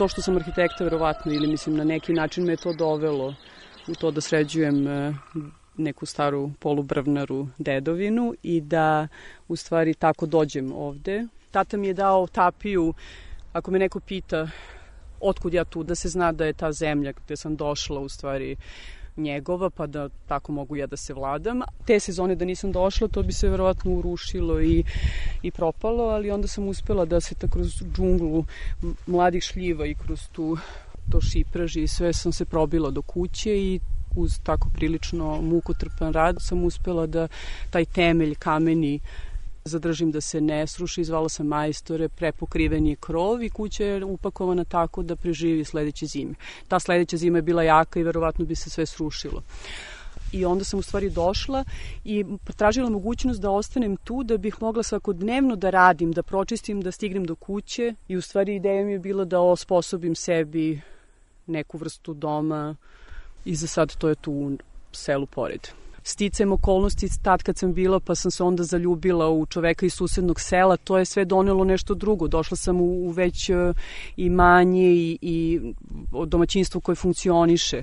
To što sam arhitekta verovatno ili mislim na neki način me je to dovelo u to da sređujem e, neku staru polubrvnaru dedovinu i da u stvari tako dođem ovde. Tata mi je dao tapiju, ako me neko pita otkud ja tu, da se zna da je ta zemlja gde sam došla u stvari njegova, pa da tako mogu ja da se vladam. Te sezone da nisam došla, to bi se verovatno urušilo i, i propalo, ali onda sam uspela da se tako kroz džunglu mladih šljiva i kroz tu to šipraži i sve sam se probila do kuće i uz tako prilično mukotrpan rad sam uspela da taj temelj kameni zadržim da se ne sruši, zvala sam majstore, prepokriven je krov i kuća je upakovana tako da preživi sledeće zime. Ta sledeća zima je bila jaka i verovatno bi se sve srušilo. I onda sam u stvari došla i tražila mogućnost da ostanem tu da bih mogla svakodnevno da radim, da pročistim, da stignem do kuće i u stvari ideja mi je bila da osposobim sebi neku vrstu doma i za sad to je tu u selu pored sticam okolnosti tad kad sam bila pa sam se onda zaljubila u čoveka iz susednog sela, to je sve donelo nešto drugo. Došla sam u, u već e, imanje i, i domaćinstvo koje funkcioniše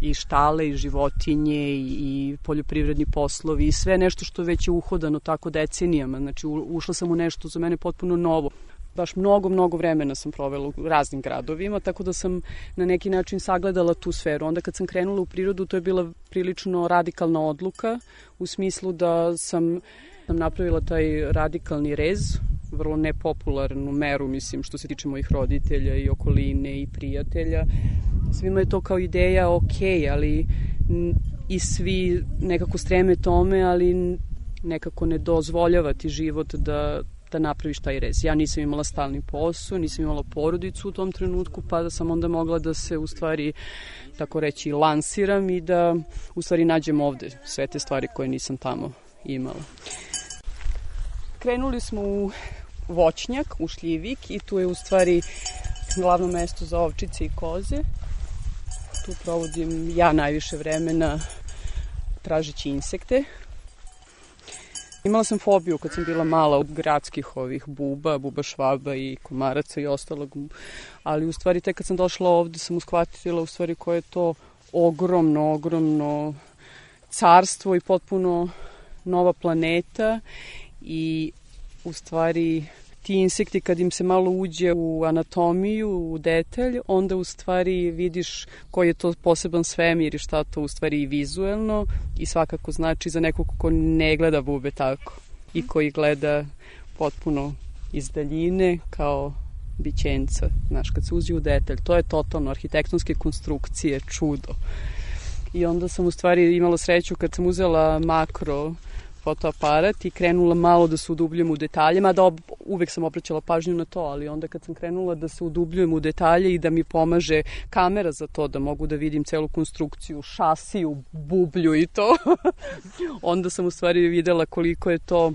i štale i životinje i, i poljoprivredni poslovi i sve nešto što već je uhodano tako decenijama. Znači ušla sam u nešto za mene potpuno novo baš mnogo, mnogo vremena sam provela u raznim gradovima, tako da sam na neki način sagledala tu sferu. Onda kad sam krenula u prirodu, to je bila prilično radikalna odluka, u smislu da sam, sam napravila taj radikalni rez, vrlo nepopularnu meru, mislim, što se tiče mojih roditelja i okoline i prijatelja. Svima je to kao ideja ok, ali i svi nekako streme tome, ali nekako ne dozvoljavati život da da napraviš taj rez. Ja nisam imala stalni posao, nisam imala porodicu u tom trenutku, pa da sam onda mogla da se u stvari, tako reći, lansiram i da u stvari nađem ovde sve te stvari koje nisam tamo imala. Krenuli smo u voćnjak, u šljivik i tu je u stvari glavno mesto za ovčice i koze. Tu provodim ja najviše vremena tražeći insekte, Imala sam fobiju kad sam bila mala od gradskih ovih buba, buba švaba i komaraca i ostalog, ali u stvari tek kad sam došla ovde sam uskvatila u stvari koje je to ogromno, ogromno carstvo i potpuno nova planeta i u stvari ti insekti kad im se malo uđe u anatomiju, u detalj, onda u stvari vidiš koji je to poseban svemir i šta to u stvari i vizuelno i svakako znači za nekog ko ne gleda bube tako i koji gleda potpuno iz daljine kao bićenca, znaš, kad se uđe u detalj, to je totalno arhitektonske konstrukcije, čudo. I onda sam u stvari imala sreću kad sam uzela makro fotoaparat i krenula malo da se udubljujem u detalje, mada ob, uvek sam obraćala pažnju na to, ali onda kad sam krenula da se udubljujem u detalje i da mi pomaže kamera za to, da mogu da vidim celu konstrukciju, šasiju, bublju i to, onda sam u stvari videla koliko je to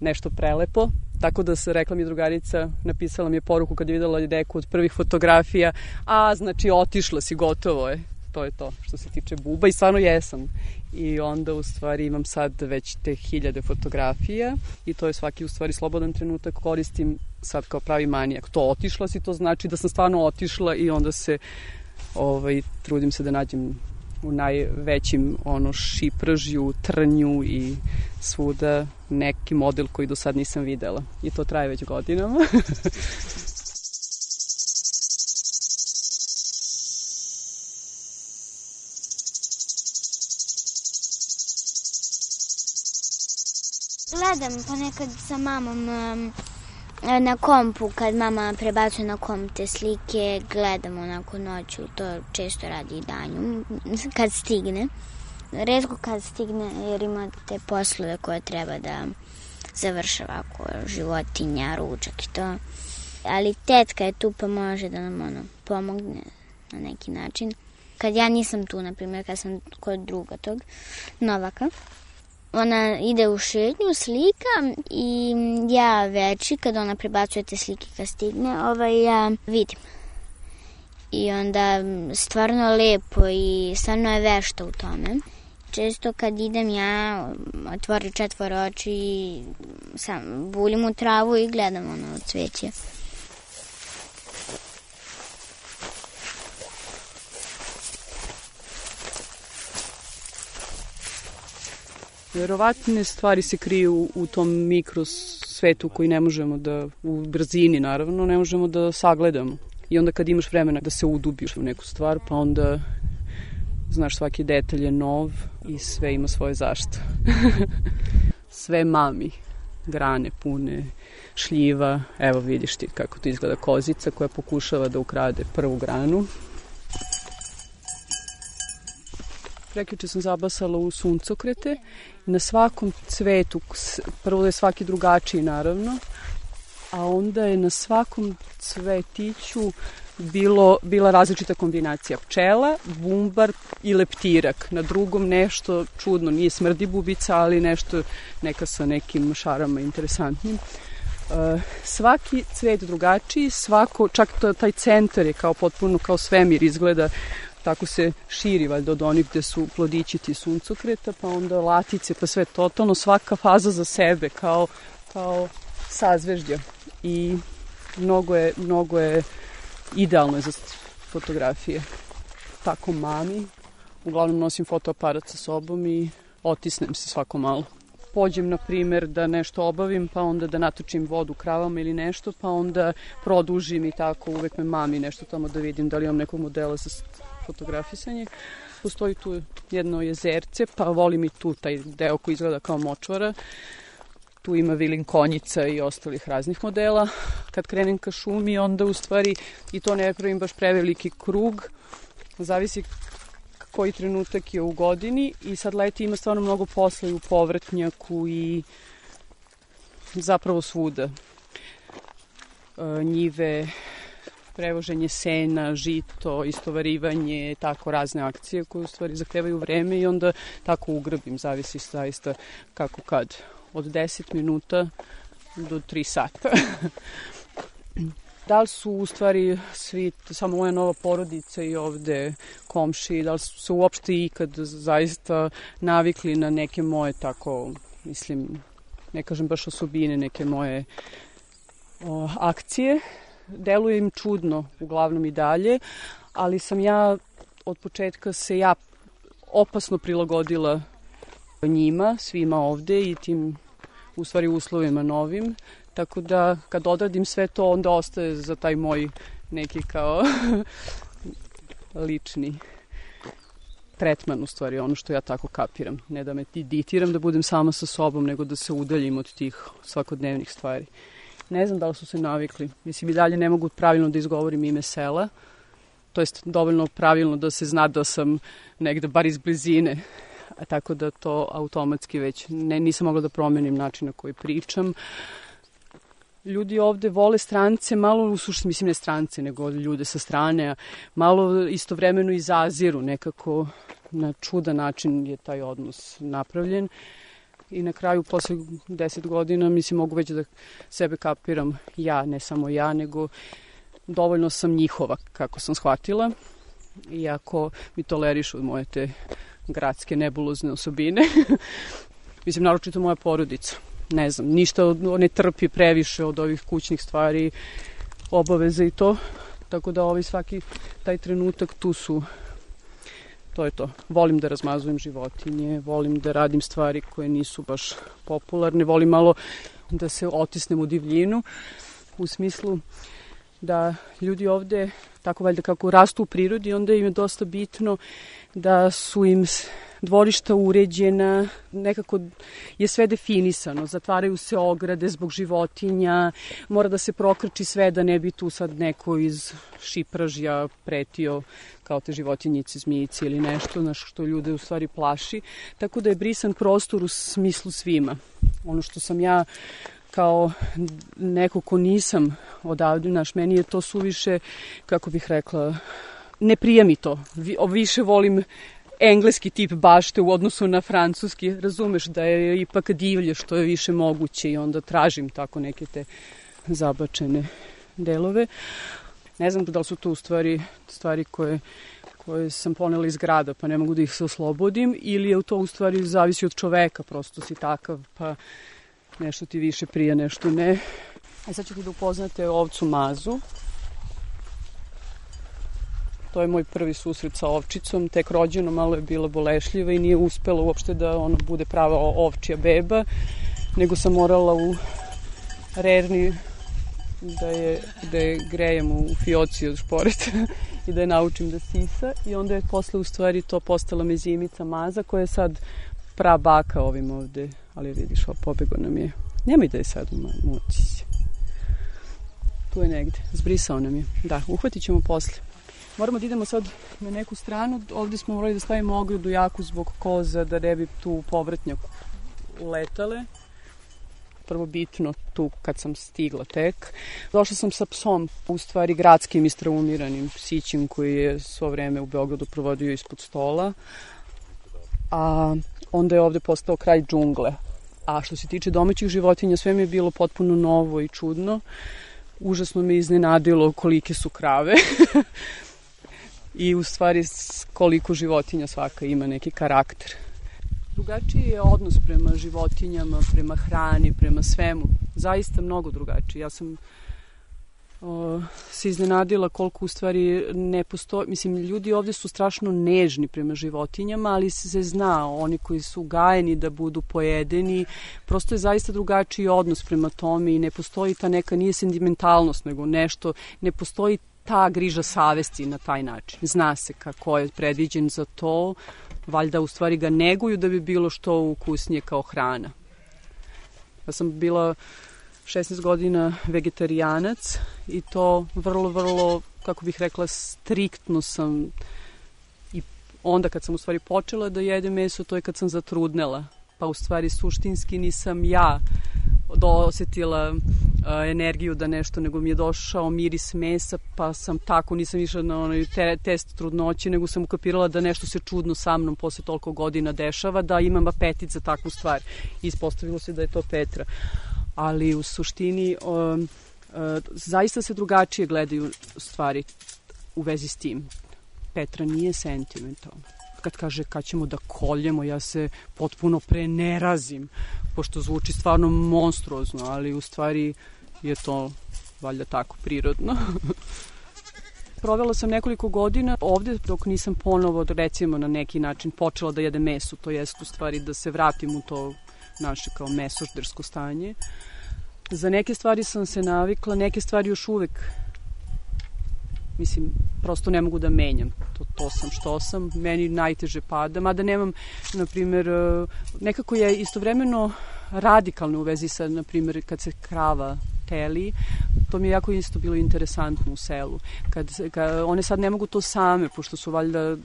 nešto prelepo. Tako da se rekla mi drugarica, napisala mi je poruku kad je videla neku od prvih fotografija, a znači otišla si, gotovo je to je to što se tiče buba i stvarno jesam. I onda u stvari imam sad već te hiljade fotografija i to je svaki u stvari slobodan trenutak koristim sad kao pravi manijak. To otišla si, to znači da sam stvarno otišla i onda se ovaj, trudim se da nađem u najvećim ono šipržju, trnju i svuda neki model koji do sad nisam videla. I to traje već godinama. Gledam ponekad sa mamom um, na kompu, kad mama prebacuje na komp te slike, gledam onako noću, to često radi i danju, kad stigne. Redko kad stigne, jer ima te poslove koje treba da završava, ako životinja, ručak i to. Ali tetka je tu pa može da nam ono, pomogne na neki način. Kad ja nisam tu, na primjer, kad sam kod druga tog, Novaka, ona ide u šetnju, slika i ja veći, kad ona prebacuje te slike kad stigne, ovaj, ja vidim. I onda stvarno lepo i stvarno je vešta u tome. Često kad idem ja, otvori četvor oči i sam bulim u travu i gledam ono cveće. Verovatne stvari se kriju u tom mikrosvetu koji ne možemo da, u brzini naravno, ne možemo da sagledamo. I onda kad imaš vremena da se udubiš u neku stvar, pa onda znaš svaki detalj je nov i sve ima svoje zašto. sve mami, grane pune, šljiva, evo vidiš ti kako to izgleda kozica koja pokušava da ukrade prvu granu prekjuče sam zabasala u suncokrete. Na svakom cvetu, prvo da je svaki drugačiji naravno, a onda je na svakom cvetiću bilo, bila različita kombinacija pčela, bumbar i leptirak. Na drugom nešto čudno, nije smrdi bubica, ali nešto neka sa nekim šarama interesantnim. Uh, svaki cvet drugačiji, svako, čak to, taj centar je kao potpuno kao svemir izgleda tako se širi valjda od onih gde su plodići ti suncokreta, pa onda latice, pa sve totalno, svaka faza za sebe, kao, kao sazveždja. I mnogo je, mnogo je idealno za fotografije. Tako mami, uglavnom nosim fotoaparat sa sobom i otisnem se svako malo. Pođem, na primer, da nešto obavim, pa onda da natočim vodu kravama ili nešto, pa onda produžim i tako, uvek me mami nešto tamo da vidim da li imam nekog modela za fotografisanje. Postoji tu jedno jezerce, pa volim i tu taj deo koji izgleda kao močvara. Tu ima vilin konjica i ostalih raznih modela. Kad krenem ka šumi, onda u stvari i to ne pravim baš preveliki krug. Zavisi koji trenutak je u godini i sad leti ima stvarno mnogo posla i u povrtnjaku i zapravo svuda. E, njive, prevoženje sena, žito, istovarivanje, tako razne akcije koje u stvari zahtevaju vreme i onda tako ugrabim, zavisi zaista kako kad. Od 10 minuta do 3 sata. da li su u stvari svi, samo moja nova porodica i ovde komši, da li su se uopšte ikad zaista navikli na neke moje tako, mislim, ne kažem baš osobine, neke moje o, akcije deluje im čudno, uglavnom i dalje, ali sam ja od početka se ja opasno prilagodila njima, svima ovde i tim u stvari uslovima novim, tako da kad odradim sve to onda ostaje za taj moj neki kao lični tretman u stvari, ono što ja tako kapiram. Ne da me ditiram da budem sama sa sobom, nego da se udaljim od tih svakodnevnih stvari. Ne znam da li su se navikli. Mislim, i dalje ne mogu pravilno da izgovorim ime sela. To jest dovoljno pravilno da se zna da sam negde bar iz blizine. A tako da to automatski već ne, nisam mogla da promenim način na koji pričam. Ljudi ovde vole strance, malo u suštini, mislim ne strance, nego ljude sa strane, malo istovremeno izaziru nekako na čudan način je taj odnos napravljen. Uh, i na kraju posle 10 godina mislim mogu već da sebe kapiram ja, ne samo ja, nego dovoljno sam njihova kako sam shvatila iako mi tolerišu moje te gradske nebulozne osobine. mislim, naročito moja porodica. Ne znam, ništa od, ne trpi previše od ovih kućnih stvari, obaveze i to. Tako da ovaj svaki taj trenutak tu su to je to. Volim da razmazujem životinje, volim da radim stvari koje nisu baš popularne, volim malo da se otisnem u divljinu, u smislu da ljudi ovde, tako valjda kako rastu u prirodi, onda im je dosta bitno da su im dvorišta uređena, nekako je sve definisano, zatvaraju se ograde zbog životinja, mora da se prokrči sve da ne bi tu sad neko iz šipražja pretio kao te životinjice, zmijice ili nešto, na što ljude u stvari plaši. Tako da je brisan prostor u smislu svima. Ono što sam ja kao neko ko nisam odavde, naš, meni je to suviše, kako bih rekla, ne prija mi to. Više volim engleski tip bašte u odnosu na francuski. Razumeš da je ipak divlje što je više moguće i onda tražim tako neke te zabačene delove. Ne znam da li su to u stvari stvari koje koje sam ponela iz grada, pa ne mogu da ih se oslobodim, ili je to u stvari zavisi od čoveka, prosto si takav, pa nešto ti više prija, nešto ne. A sad ćete da upoznate ovcu Mazu. To je moj prvi susret sa ovčicom, tek rođeno, malo je bila bolešljiva i nije uspela uopšte da ona bude prava ovčija beba, nego sam morala u rerni da je, da je grejem u fioci od šporeta i da je naučim da sisa i onda je posle u stvari to postala mezimica maza koja je sad pra baka ovim ovde, ali vidiš, pobego nam je. Nemoj da je sad mući se. Tu je negde, zbrisao nam je. Da, uhvatit ćemo posle. Moramo da idemo sad na neku stranu, ovde smo morali da stavimo ogradu jaku zbog koza, da ne bi tu povratnjak uletale prvo bitno tu kad sam stigla tek. Došla sam sa psom, u stvari gradskim istraumiranim psićim koji je svo vreme u Beogradu provodio ispod stola. A onda je ovde postao kraj džungle. A što se tiče domaćih životinja, sve mi je bilo potpuno novo i čudno. Užasno me iznenadilo kolike su krave. I u stvari koliko životinja svaka ima neki karakter. Drugačiji je odnos prema životinjama, prema hrani, prema svemu. Zaista mnogo drugačiji. Ja sam o, se iznenadila koliko u stvari ne postoji, mislim, ljudi ovde su strašno nežni prema životinjama, ali se zna, oni koji su gajeni da budu pojedeni, prosto je zaista drugačiji odnos prema tome i ne postoji ta neka, nije sentimentalnost, nego nešto, ne postoji ta griža savesti na taj način. Zna se kako je predviđen za to, valjda u stvari ga neguju da bi bilo što ukusnije kao hrana. Ja sam bila 16 godina vegetarijanac i to vrlo, vrlo, kako bih rekla, striktno sam i onda kad sam u stvari počela da jedem meso, to je kad sam zatrudnela. Pa u stvari suštinski nisam ja osetila uh, energiju da nešto, nego mi je došao miris mesa, pa sam tako, nisam išla na onaj te, test trudnoće, nego sam ukapirala da nešto se čudno sa mnom posle toliko godina dešava, da imam apetit za takvu stvar. Ispostavilo se da je to Petra. Ali u suštini uh, uh, zaista se drugačije gledaju stvari u vezi s tim. Petra nije sentimentalna kad kaže kad ćemo da koljemo, ja se potpuno prenerazim, pošto zvuči stvarno monstruozno, ali u stvari je to valjda tako prirodno. Provela sam nekoliko godina ovde dok nisam ponovo recimo na neki način počela da jedem meso, to jest u stvari da se vratim u to naše kao mesoždersko stanje. Za neke stvari sam se navikla, neke stvari još uvek mislim, prosto ne mogu da menjam. To, to sam što sam, meni najteže pada, mada nemam, na primjer, e, nekako je istovremeno radikalno u vezi sa, na primjer, kad se krava teli, to mi je jako isto bilo interesantno u selu. Kad, kad, one sad ne mogu to same, pošto su valjda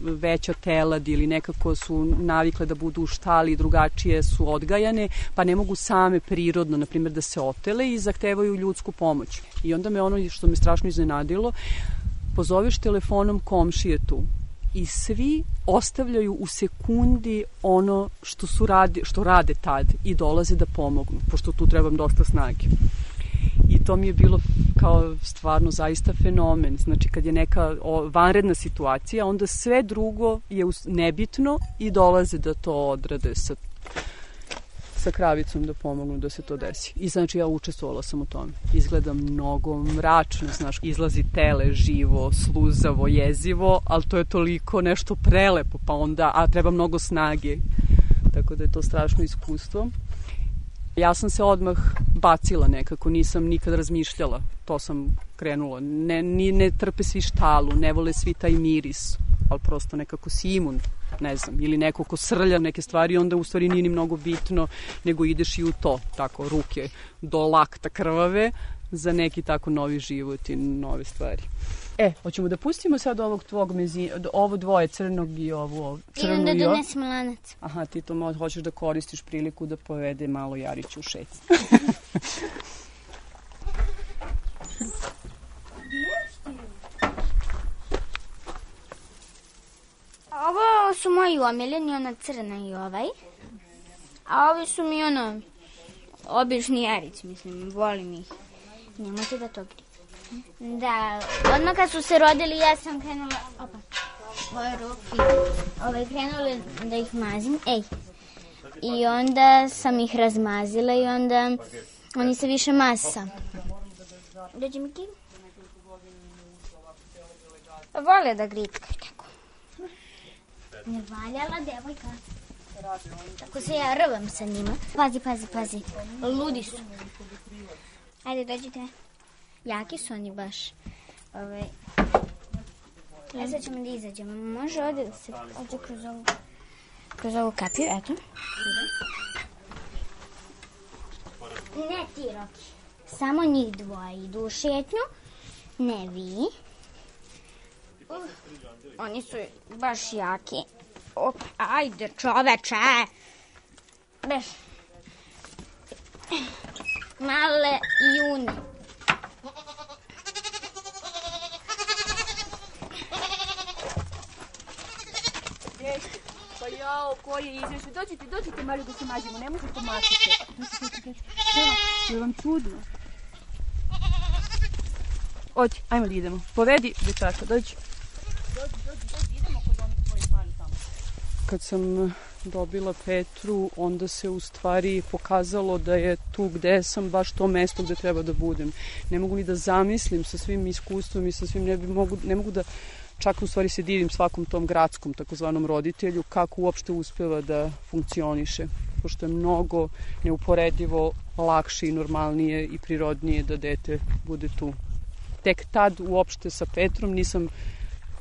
veća telad ili nekako su navikle da budu u štali, drugačije su odgajane, pa ne mogu same prirodno, na primjer, da se otele i zahtevaju ljudsku pomoć. I onda me ono što me strašno iznenadilo, pozoveš telefonom komšije tu i svi ostavljaju u sekundi ono što su radi, što rade tad i dolaze da pomognu, pošto tu trebam dosta snage. To mi je bilo kao stvarno zaista fenomen. Znači kad je neka vanredna situacija, onda sve drugo je nebitno i dolaze da to odrade sa sa kravicom da pomognu da se to desi. I znači ja učestvovala sam u tome. Izgleda mnogo mračno, znaš, izlazi tele živo, sluzavo, jezivo, ali to je toliko nešto prelepo, pa onda, a treba mnogo snage. Tako da je to strašno iskustvo. Ja sam se odmah bacila nekako, nisam nikad razmišljala, to sam krenula. Ne, ni, ne trpe svi štalu, ne vole svi taj miris, ali prosto nekako si imun, ne znam, ili neko ko srlja neke stvari, onda u stvari nije ni mnogo bitno, nego ideš i u to, tako, ruke do lakta krvave, za neki tako novi život i nove stvari. E, hoćemo da pustimo sad ovog tvog mezi, ovo dvoje crnog i ovo crnu Idem da donesem lanac. Aha, ti to mo- hoćeš da koristiš priliku da povede malo Jariću u šec. Ovo su moji omiljeni, ona crna i ovaj. A ovi su mi ono, obični jarić, mislim, volim ih. Nemojte da to grite. Da, odmah kad su se rodili, ja sam krenula, opa, ovo je ruki, ovaj, krenula da ih mazim, ej. I onda sam ih razmazila i onda oni se više masa. Dođi mi kim? Vole da gritkaju tako. Ne valjala devojka. Tako se ja rvam sa njima. Pazi, pazi, pazi. Ludi su. Ajde, dođite. Jaki su oni baš. Ove... E sad ćemo da izađemo. Može ovde da se ođe kroz ovu, kroz ovu kapiju, eto. Ne ti, Roki. Samo njih dvoje idu u šetnju. Ne vi. Uh, oni su baš jaki. Op, ajde, čoveče. Beš. Male june. Pa jao, ko je izvešao? Dođite, dođite, Mariju, da se mažemo, ne možete pomakati. Je vam čudno? Ođi, ajmo da idemo. Povedi dečaka, dođi. Kad sam eh, dobila Petru, onda se u stvari pokazalo da je tu gde sam baš to mesto gde treba da budem. Ne mogu ni da zamislim sa svim iskustvom i sa svim, ne, bi mogu, ne mogu da čak u stvari se divim svakom tom gradskom takozvanom roditelju kako uopšte uspeva da funkcioniše pošto je mnogo neuporedivo lakše i normalnije i prirodnije da dete bude tu. Tek tad uopšte sa Petrom nisam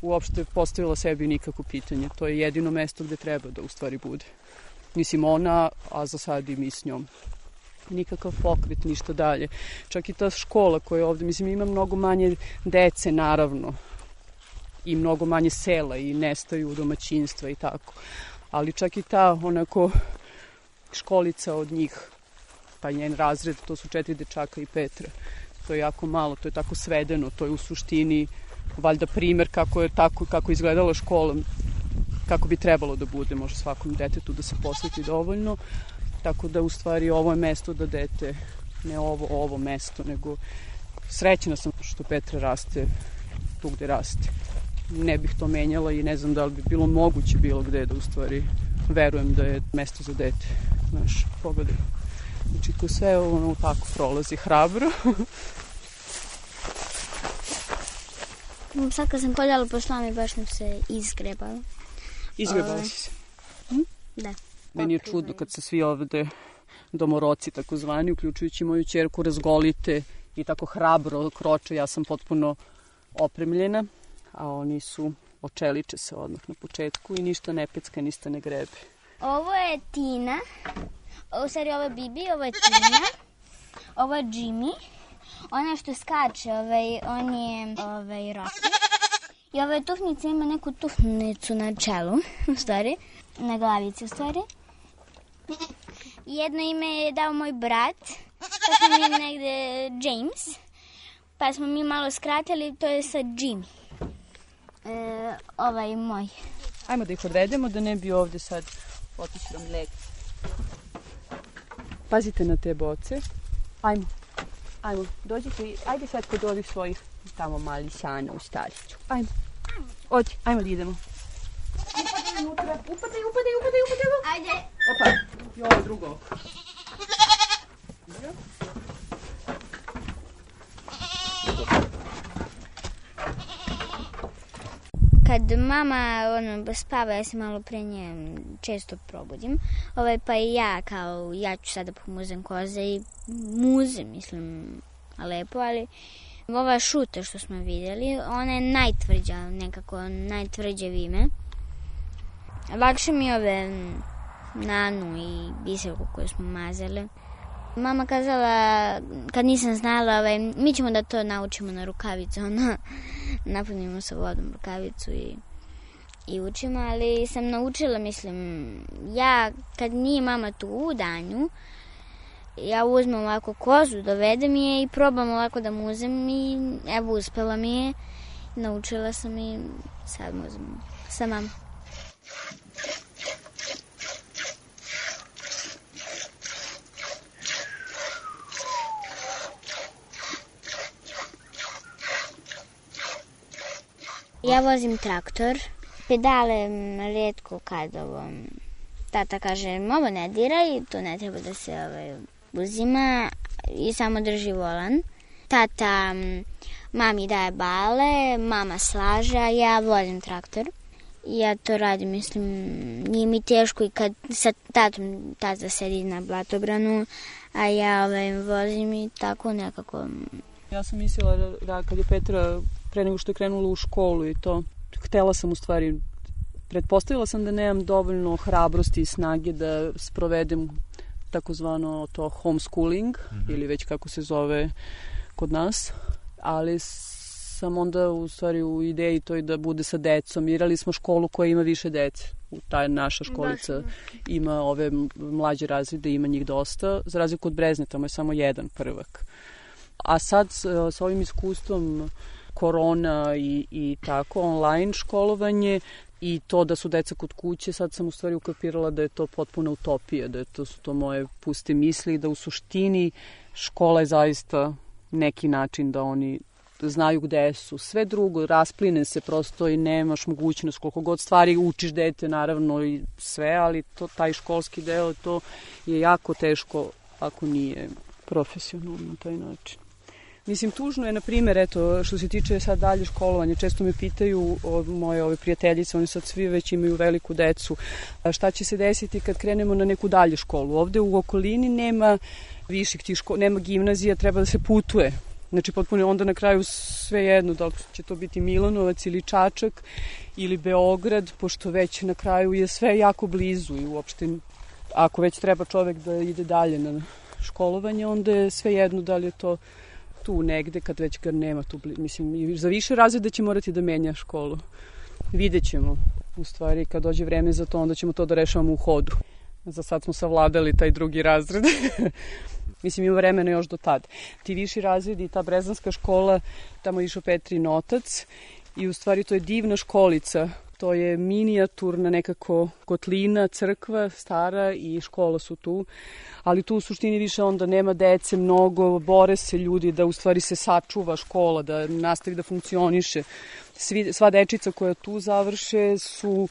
uopšte postavila sebi nikako pitanje. To je jedino mesto gde treba da u stvari bude. Mislim ona, a za sad i mi s njom nikakav pokret, ništa dalje. Čak i ta škola koja je ovde, mislim, ima mnogo manje dece, naravno, i mnogo manje sela i nestaju domaćinstva i tako. Ali čak i ta onako školica od njih, pa njen razred, to su četiri dečaka i Petra. To je jako malo, to je tako svedeno, to je u suštini valjda primer kako je tako kako izgledala škola kako bi trebalo da bude može svakom detetu da se posveti dovoljno. Tako da u stvari ovo je mesto da dete ne ovo ovo mesto nego srećna sam što Petra raste tu gde raste. Ne bih to menjala i ne znam da li bi bilo moguće bilo gde da u stvari verujem da je mesto za dete znaš, pogledaj znači to sve ono tako prolazi hrabro Sad kad sam koljala po šlami, baš nam se izgrebala. Izgrebala A, si se. Da. Meni je čudno kad se svi ovde domoroci takozvani, uključujući moju čerku, razgolite i tako hrabro kroče. Ja sam potpuno opremljena, a oni su očeliče se odmah na početku i ništa ne pecka, ništa ne grebe. Ovo je Tina. U stvari ovo je Bibi, ovo je Tina. Ovo je Jimmy. Ona što skače, ovaj, on je ovaj, Rocky. I ova tuhnica ima neku tuhnicu na čelu, u stvari. Na glavici, u stvari. Jedno ime je dao moj brat, pa smo mi negde James. Pa smo mi malo skratili, to je sa Jimmy. E, ovaj moj. Ajmo da ih odvedemo da ne bi ovde sad otišli vam lek. Pazite na te boce. Ajmo. Ajmo, dođite, i- ajde sad kod ovih svojih tamo mali sana u stariću. Ajmo. Ođi, ajmo da idemo. Upadaj, unutra, upadaj, upadaj, upadaj, upadaj. Ajde. Opa, i ovo drugo oko. Kad mama ono, spava, ja se malo pre nje često probudim, ovaj, pa i ja kao, ja ću sada pomuzem koze i muzem, mislim, lepo, ali ova šuta što smo videli, ona je najtvrđa, nekako najtvrđe vime. Lakše mi ove nanu i biserku koju smo mazali. Mama kazala, kad nisam znala, ovaj, mi ćemo da to naučimo na rukavicu, ono, napunimo sa vodom rukavicu i, i učimo, ali sam naučila, mislim, ja, kad nije mama tu u danju, ja uzmem ovako kozu, dovedem je i probam ovako da muzem i evo uspela mi je, naučila sam i sad muzem sa mamom. Ja vozim traktor, pedale redko kad ovo, tata kaže ovo ne diraj, to ne treba da se ovaj, uzima i samo drži volan. Tata mami daje bale, mama slaže, a ja vozim traktor. Ja to radim, mislim, nije mi teško i kad sa tatom tata sedi na blatobranu, a ja ovaj, vozim i tako nekako. Ja sam mislila da kad je Petra pre nego što je krenula u školu i to. Htela sam u stvari, pretpostavila sam da nemam dovoljno hrabrosti i snage da sprovedem takozvano to homeschooling mm -hmm. ili već kako se zove kod nas, ali sam onda u stvari u ideji toj da bude sa decom. Irali smo školu koja ima više dece. Ta naša školica ima ove mlađe razrede, ima njih dosta. Za razliku od Brezne, tamo je samo jedan prvak. A sad sa ovim iskustvom korona i, i tako, online školovanje i to da su deca kod kuće, sad sam u stvari ukapirala da je to potpuna utopija, da je to su to moje puste misli i da u suštini škola je zaista neki način da oni znaju gde su. Sve drugo, raspline se prosto i nemaš mogućnost koliko god stvari učiš dete, naravno i sve, ali to, taj školski deo, to je jako teško ako nije profesionalno na taj način. Mislim, tužno je, na primjer, eto, što se tiče sad dalje školovanja, često me pitaju o, moje ove prijateljice, oni sad svi već imaju veliku decu, šta će se desiti kad krenemo na neku dalje školu. Ovde u okolini nema viših tih škola, nema gimnazija, treba da se putuje. Znači, potpuno onda na kraju sve jedno, da li će to biti Milanovac ili Čačak ili Beograd, pošto već na kraju je sve jako blizu i uopšte ako već treba čovek da ide dalje na školovanje, onda je sve jedno da li je to tu negde, kad već ga nema tu, mislim, za više razreda će morati da menja školu. Vidjet ćemo, u stvari, kad dođe vreme za to, onda ćemo to da rešavamo u hodu. Za sad smo savladali taj drugi razred. Mislim, ima vremena još do tad. Ti viši razredi i ta brezanska škola, tamo je išao Petrin otac i u stvari to je divna školica To je minijaturna nekako kotlina, crkva stara i škola su tu, ali tu u suštini više onda nema dece mnogo, bore se ljudi da u stvari se sačuva škola, da nastavi da funkcioniše. Svi, sva dečica koja tu završe su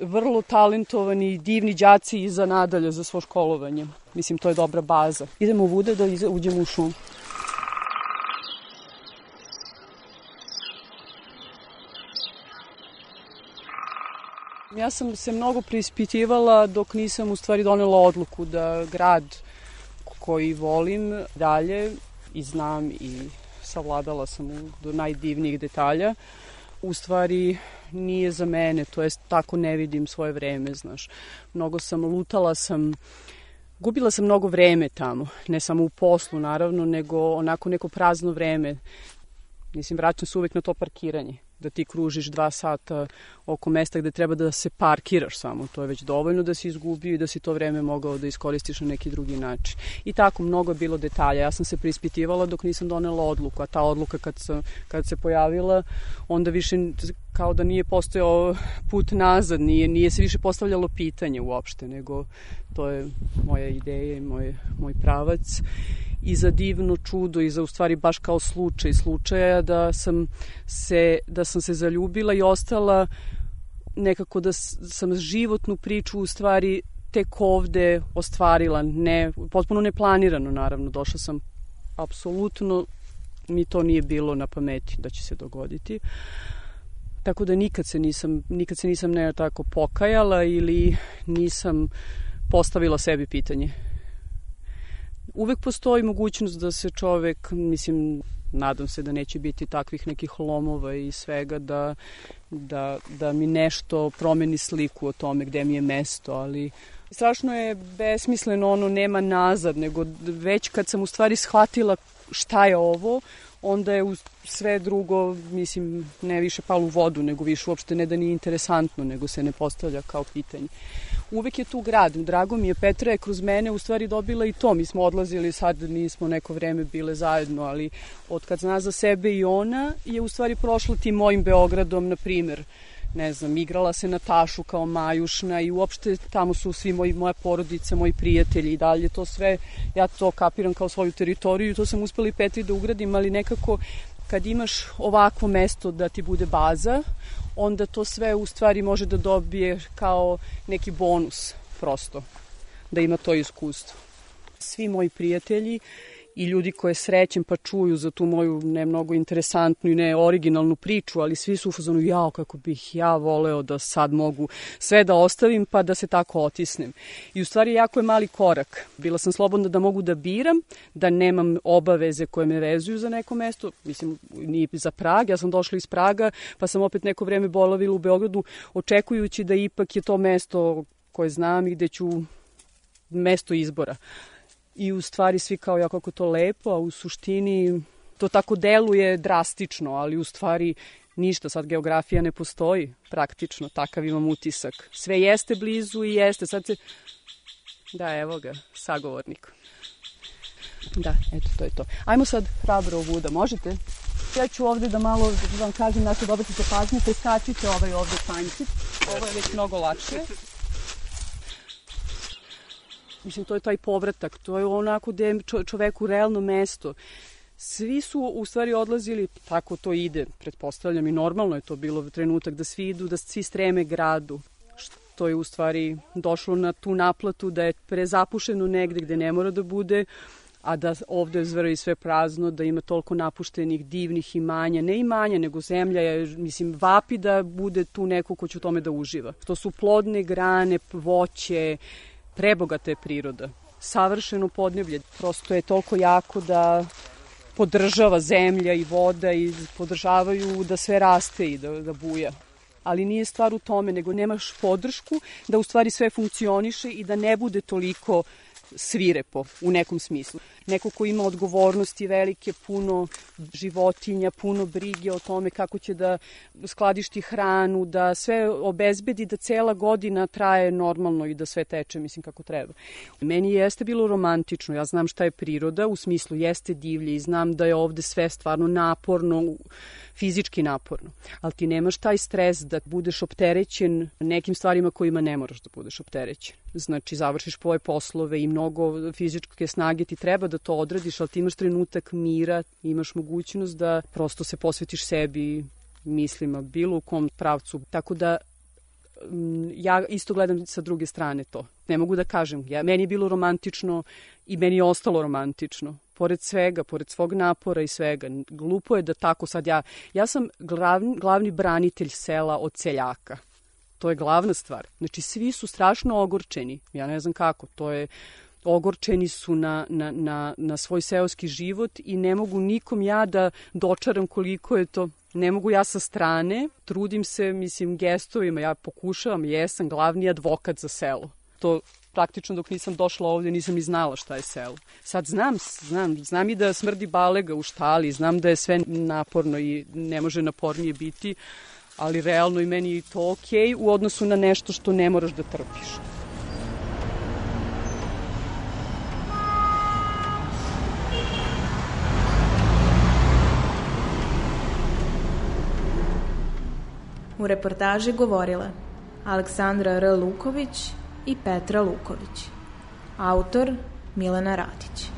vrlo talentovani, divni đaci i za nadalje, za svo školovanje. Mislim, to je dobra baza. Idemo Vude da uđemo u šumu. Ja sam se mnogo preispitivala dok nisam u stvari donela odluku da grad koji volim dalje i znam i savladala sam do najdivnijih detalja, u stvari nije za mene, to jest tako ne vidim svoje vreme, znaš. Mnogo sam, lutala sam, gubila sam mnogo vreme tamo, ne samo u poslu naravno, nego onako neko prazno vreme. Mislim, vraćam se uvek na to parkiranje da ti kružiš dva sata oko mesta gde treba da se parkiraš samo. To je već dovoljno da si izgubio i da si to vreme mogao da iskoristiš na neki drugi način. I tako, mnogo je bilo detalja. Ja sam se prispitivala dok nisam donela odluku, a ta odluka kad, sam, kad se pojavila, onda više kao da nije postojao put nazad, nije, nije se više postavljalo pitanje uopšte, nego to je moja ideja i moj, moj pravac i za divno čudo i za u stvari baš kao slučaj slučaja da sam se, da sam se zaljubila i ostala nekako da sam životnu priču u stvari tek ovde ostvarila, ne, potpuno neplanirano naravno, došla sam apsolutno mi to nije bilo na pameti da će se dogoditi. Tako da nikad se nisam, nikad se nisam ne tako pokajala ili nisam postavila sebi pitanje. Uvek postoji mogućnost da se čovek, mislim, nadam se da neće biti takvih nekih lomova i svega da, da, da mi nešto promeni sliku o tome gde mi je mesto, ali strašno je besmisleno ono nema nazad, nego već kad sam u stvari shvatila šta je ovo, onda je sve drugo, mislim, ne više palo u vodu, nego više uopšte ne da nije interesantno, nego se ne postavlja kao pitanje. Uvek je tu grad, drago mi je, Petra je kroz mene u stvari dobila i to, mi smo odlazili, sad nismo neko vreme bile zajedno, ali od kad zna za sebe i ona je u stvari prošla tim mojim Beogradom, na primer, ne znam, igrala se na tašu kao majušna i uopšte tamo su svi moji, moja porodica, moji prijatelji i dalje to sve, ja to kapiram kao svoju teritoriju to sam uspela i Petri da ugradim, ali nekako kad imaš ovakvo mesto da ti bude baza, onda to sve u stvari može da dobije kao neki bonus prosto, da ima to iskustvo. Svi moji prijatelji i ljudi koje srećem pa čuju za tu moju ne mnogo interesantnu i ne originalnu priču, ali svi su u fazonu jao kako bih ja voleo da sad mogu sve da ostavim pa da se tako otisnem. I u stvari jako je mali korak. Bila sam slobodna da mogu da biram, da nemam obaveze koje me vezuju za neko mesto, mislim ni za Prag, ja sam došla iz Praga pa sam opet neko vreme bolavila u Beogradu očekujući da ipak je to mesto koje znam i gde ću mesto izbora i u stvari svi kao ja kako to lepo, a u suštini to tako deluje drastično, ali u stvari ništa, sad geografija ne postoji praktično, takav imam utisak. Sve jeste blizu i jeste, sad se... Da, evo ga, sagovornik. Da, eto, to je to. Ajmo sad hrabro ovuda, možete? Ja ću ovde da malo vam kažem na što da obratite pažnju, preskačite ovaj ovde panjcit. Ovo je već mnogo lakše. Mislim, to je taj povratak, to je onako gde je čoveku realno mesto. Svi su u stvari odlazili, tako to ide, pretpostavljam i normalno je to bilo trenutak da svi idu, da svi streme gradu što je u stvari došlo na tu naplatu da je prezapušeno negde gde ne mora da bude, a da ovde zvara i sve prazno, da ima toliko napuštenih divnih imanja, ne imanja, nego zemlja je, mislim, vapi da bude tu neko ko će u tome da uživa. To su plodne grane, voće, prebogata je priroda. Savršeno podneblje, prosto je toliko jako da podržava zemlja i voda i podržavaju da sve raste i da, da buja. Ali nije stvar u tome, nego nemaš podršku da u stvari sve funkcioniše i da ne bude toliko svirepo u nekom smislu. Neko ko ima odgovornosti velike, puno životinja, puno brige o tome kako će da skladišti hranu, da sve obezbedi da cela godina traje normalno i da sve teče, mislim, kako treba. Meni jeste bilo romantično, ja znam šta je priroda, u smislu jeste divlje i znam da je ovde sve stvarno naporno, fizički naporno, ali ti nemaš taj stres da budeš opterećen nekim stvarima kojima ne moraš da budeš opterećen. Znači, završiš svoje poslove i mnogo fizičke snage ti treba da to odradiš, ali ti imaš trenutak mira, imaš mogućnost da prosto se posvetiš sebi, mislima, bilo u kom pravcu. Tako da mm, ja isto gledam sa druge strane to. Ne mogu da kažem. Ja, meni je bilo romantično i meni je ostalo romantično pored svega, pored svog napora i svega, glupo je da tako sad ja, ja sam glavni, glavni branitelj sela od seljaka. To je glavna stvar. Znači, svi su strašno ogorčeni. Ja ne znam kako. To je, ogorčeni su na, na, na, na svoj seoski život i ne mogu nikom ja da dočaram koliko je to ne mogu ja sa strane, trudim se, mislim, gestovima, ja pokušavam, jesam glavni advokat za selo. To praktično dok nisam došla ovde nisam ni znala šta je selo. Sad znam, znam, znam i da smrdi balega u štali, znam da je sve naporno i ne može napornije biti, ali realno i meni je to okej okay u odnosu na nešto što ne moraš da trpiš. U reportaži govorila Aleksandra R. Luković i Petra Luković. Autor Milena Radić.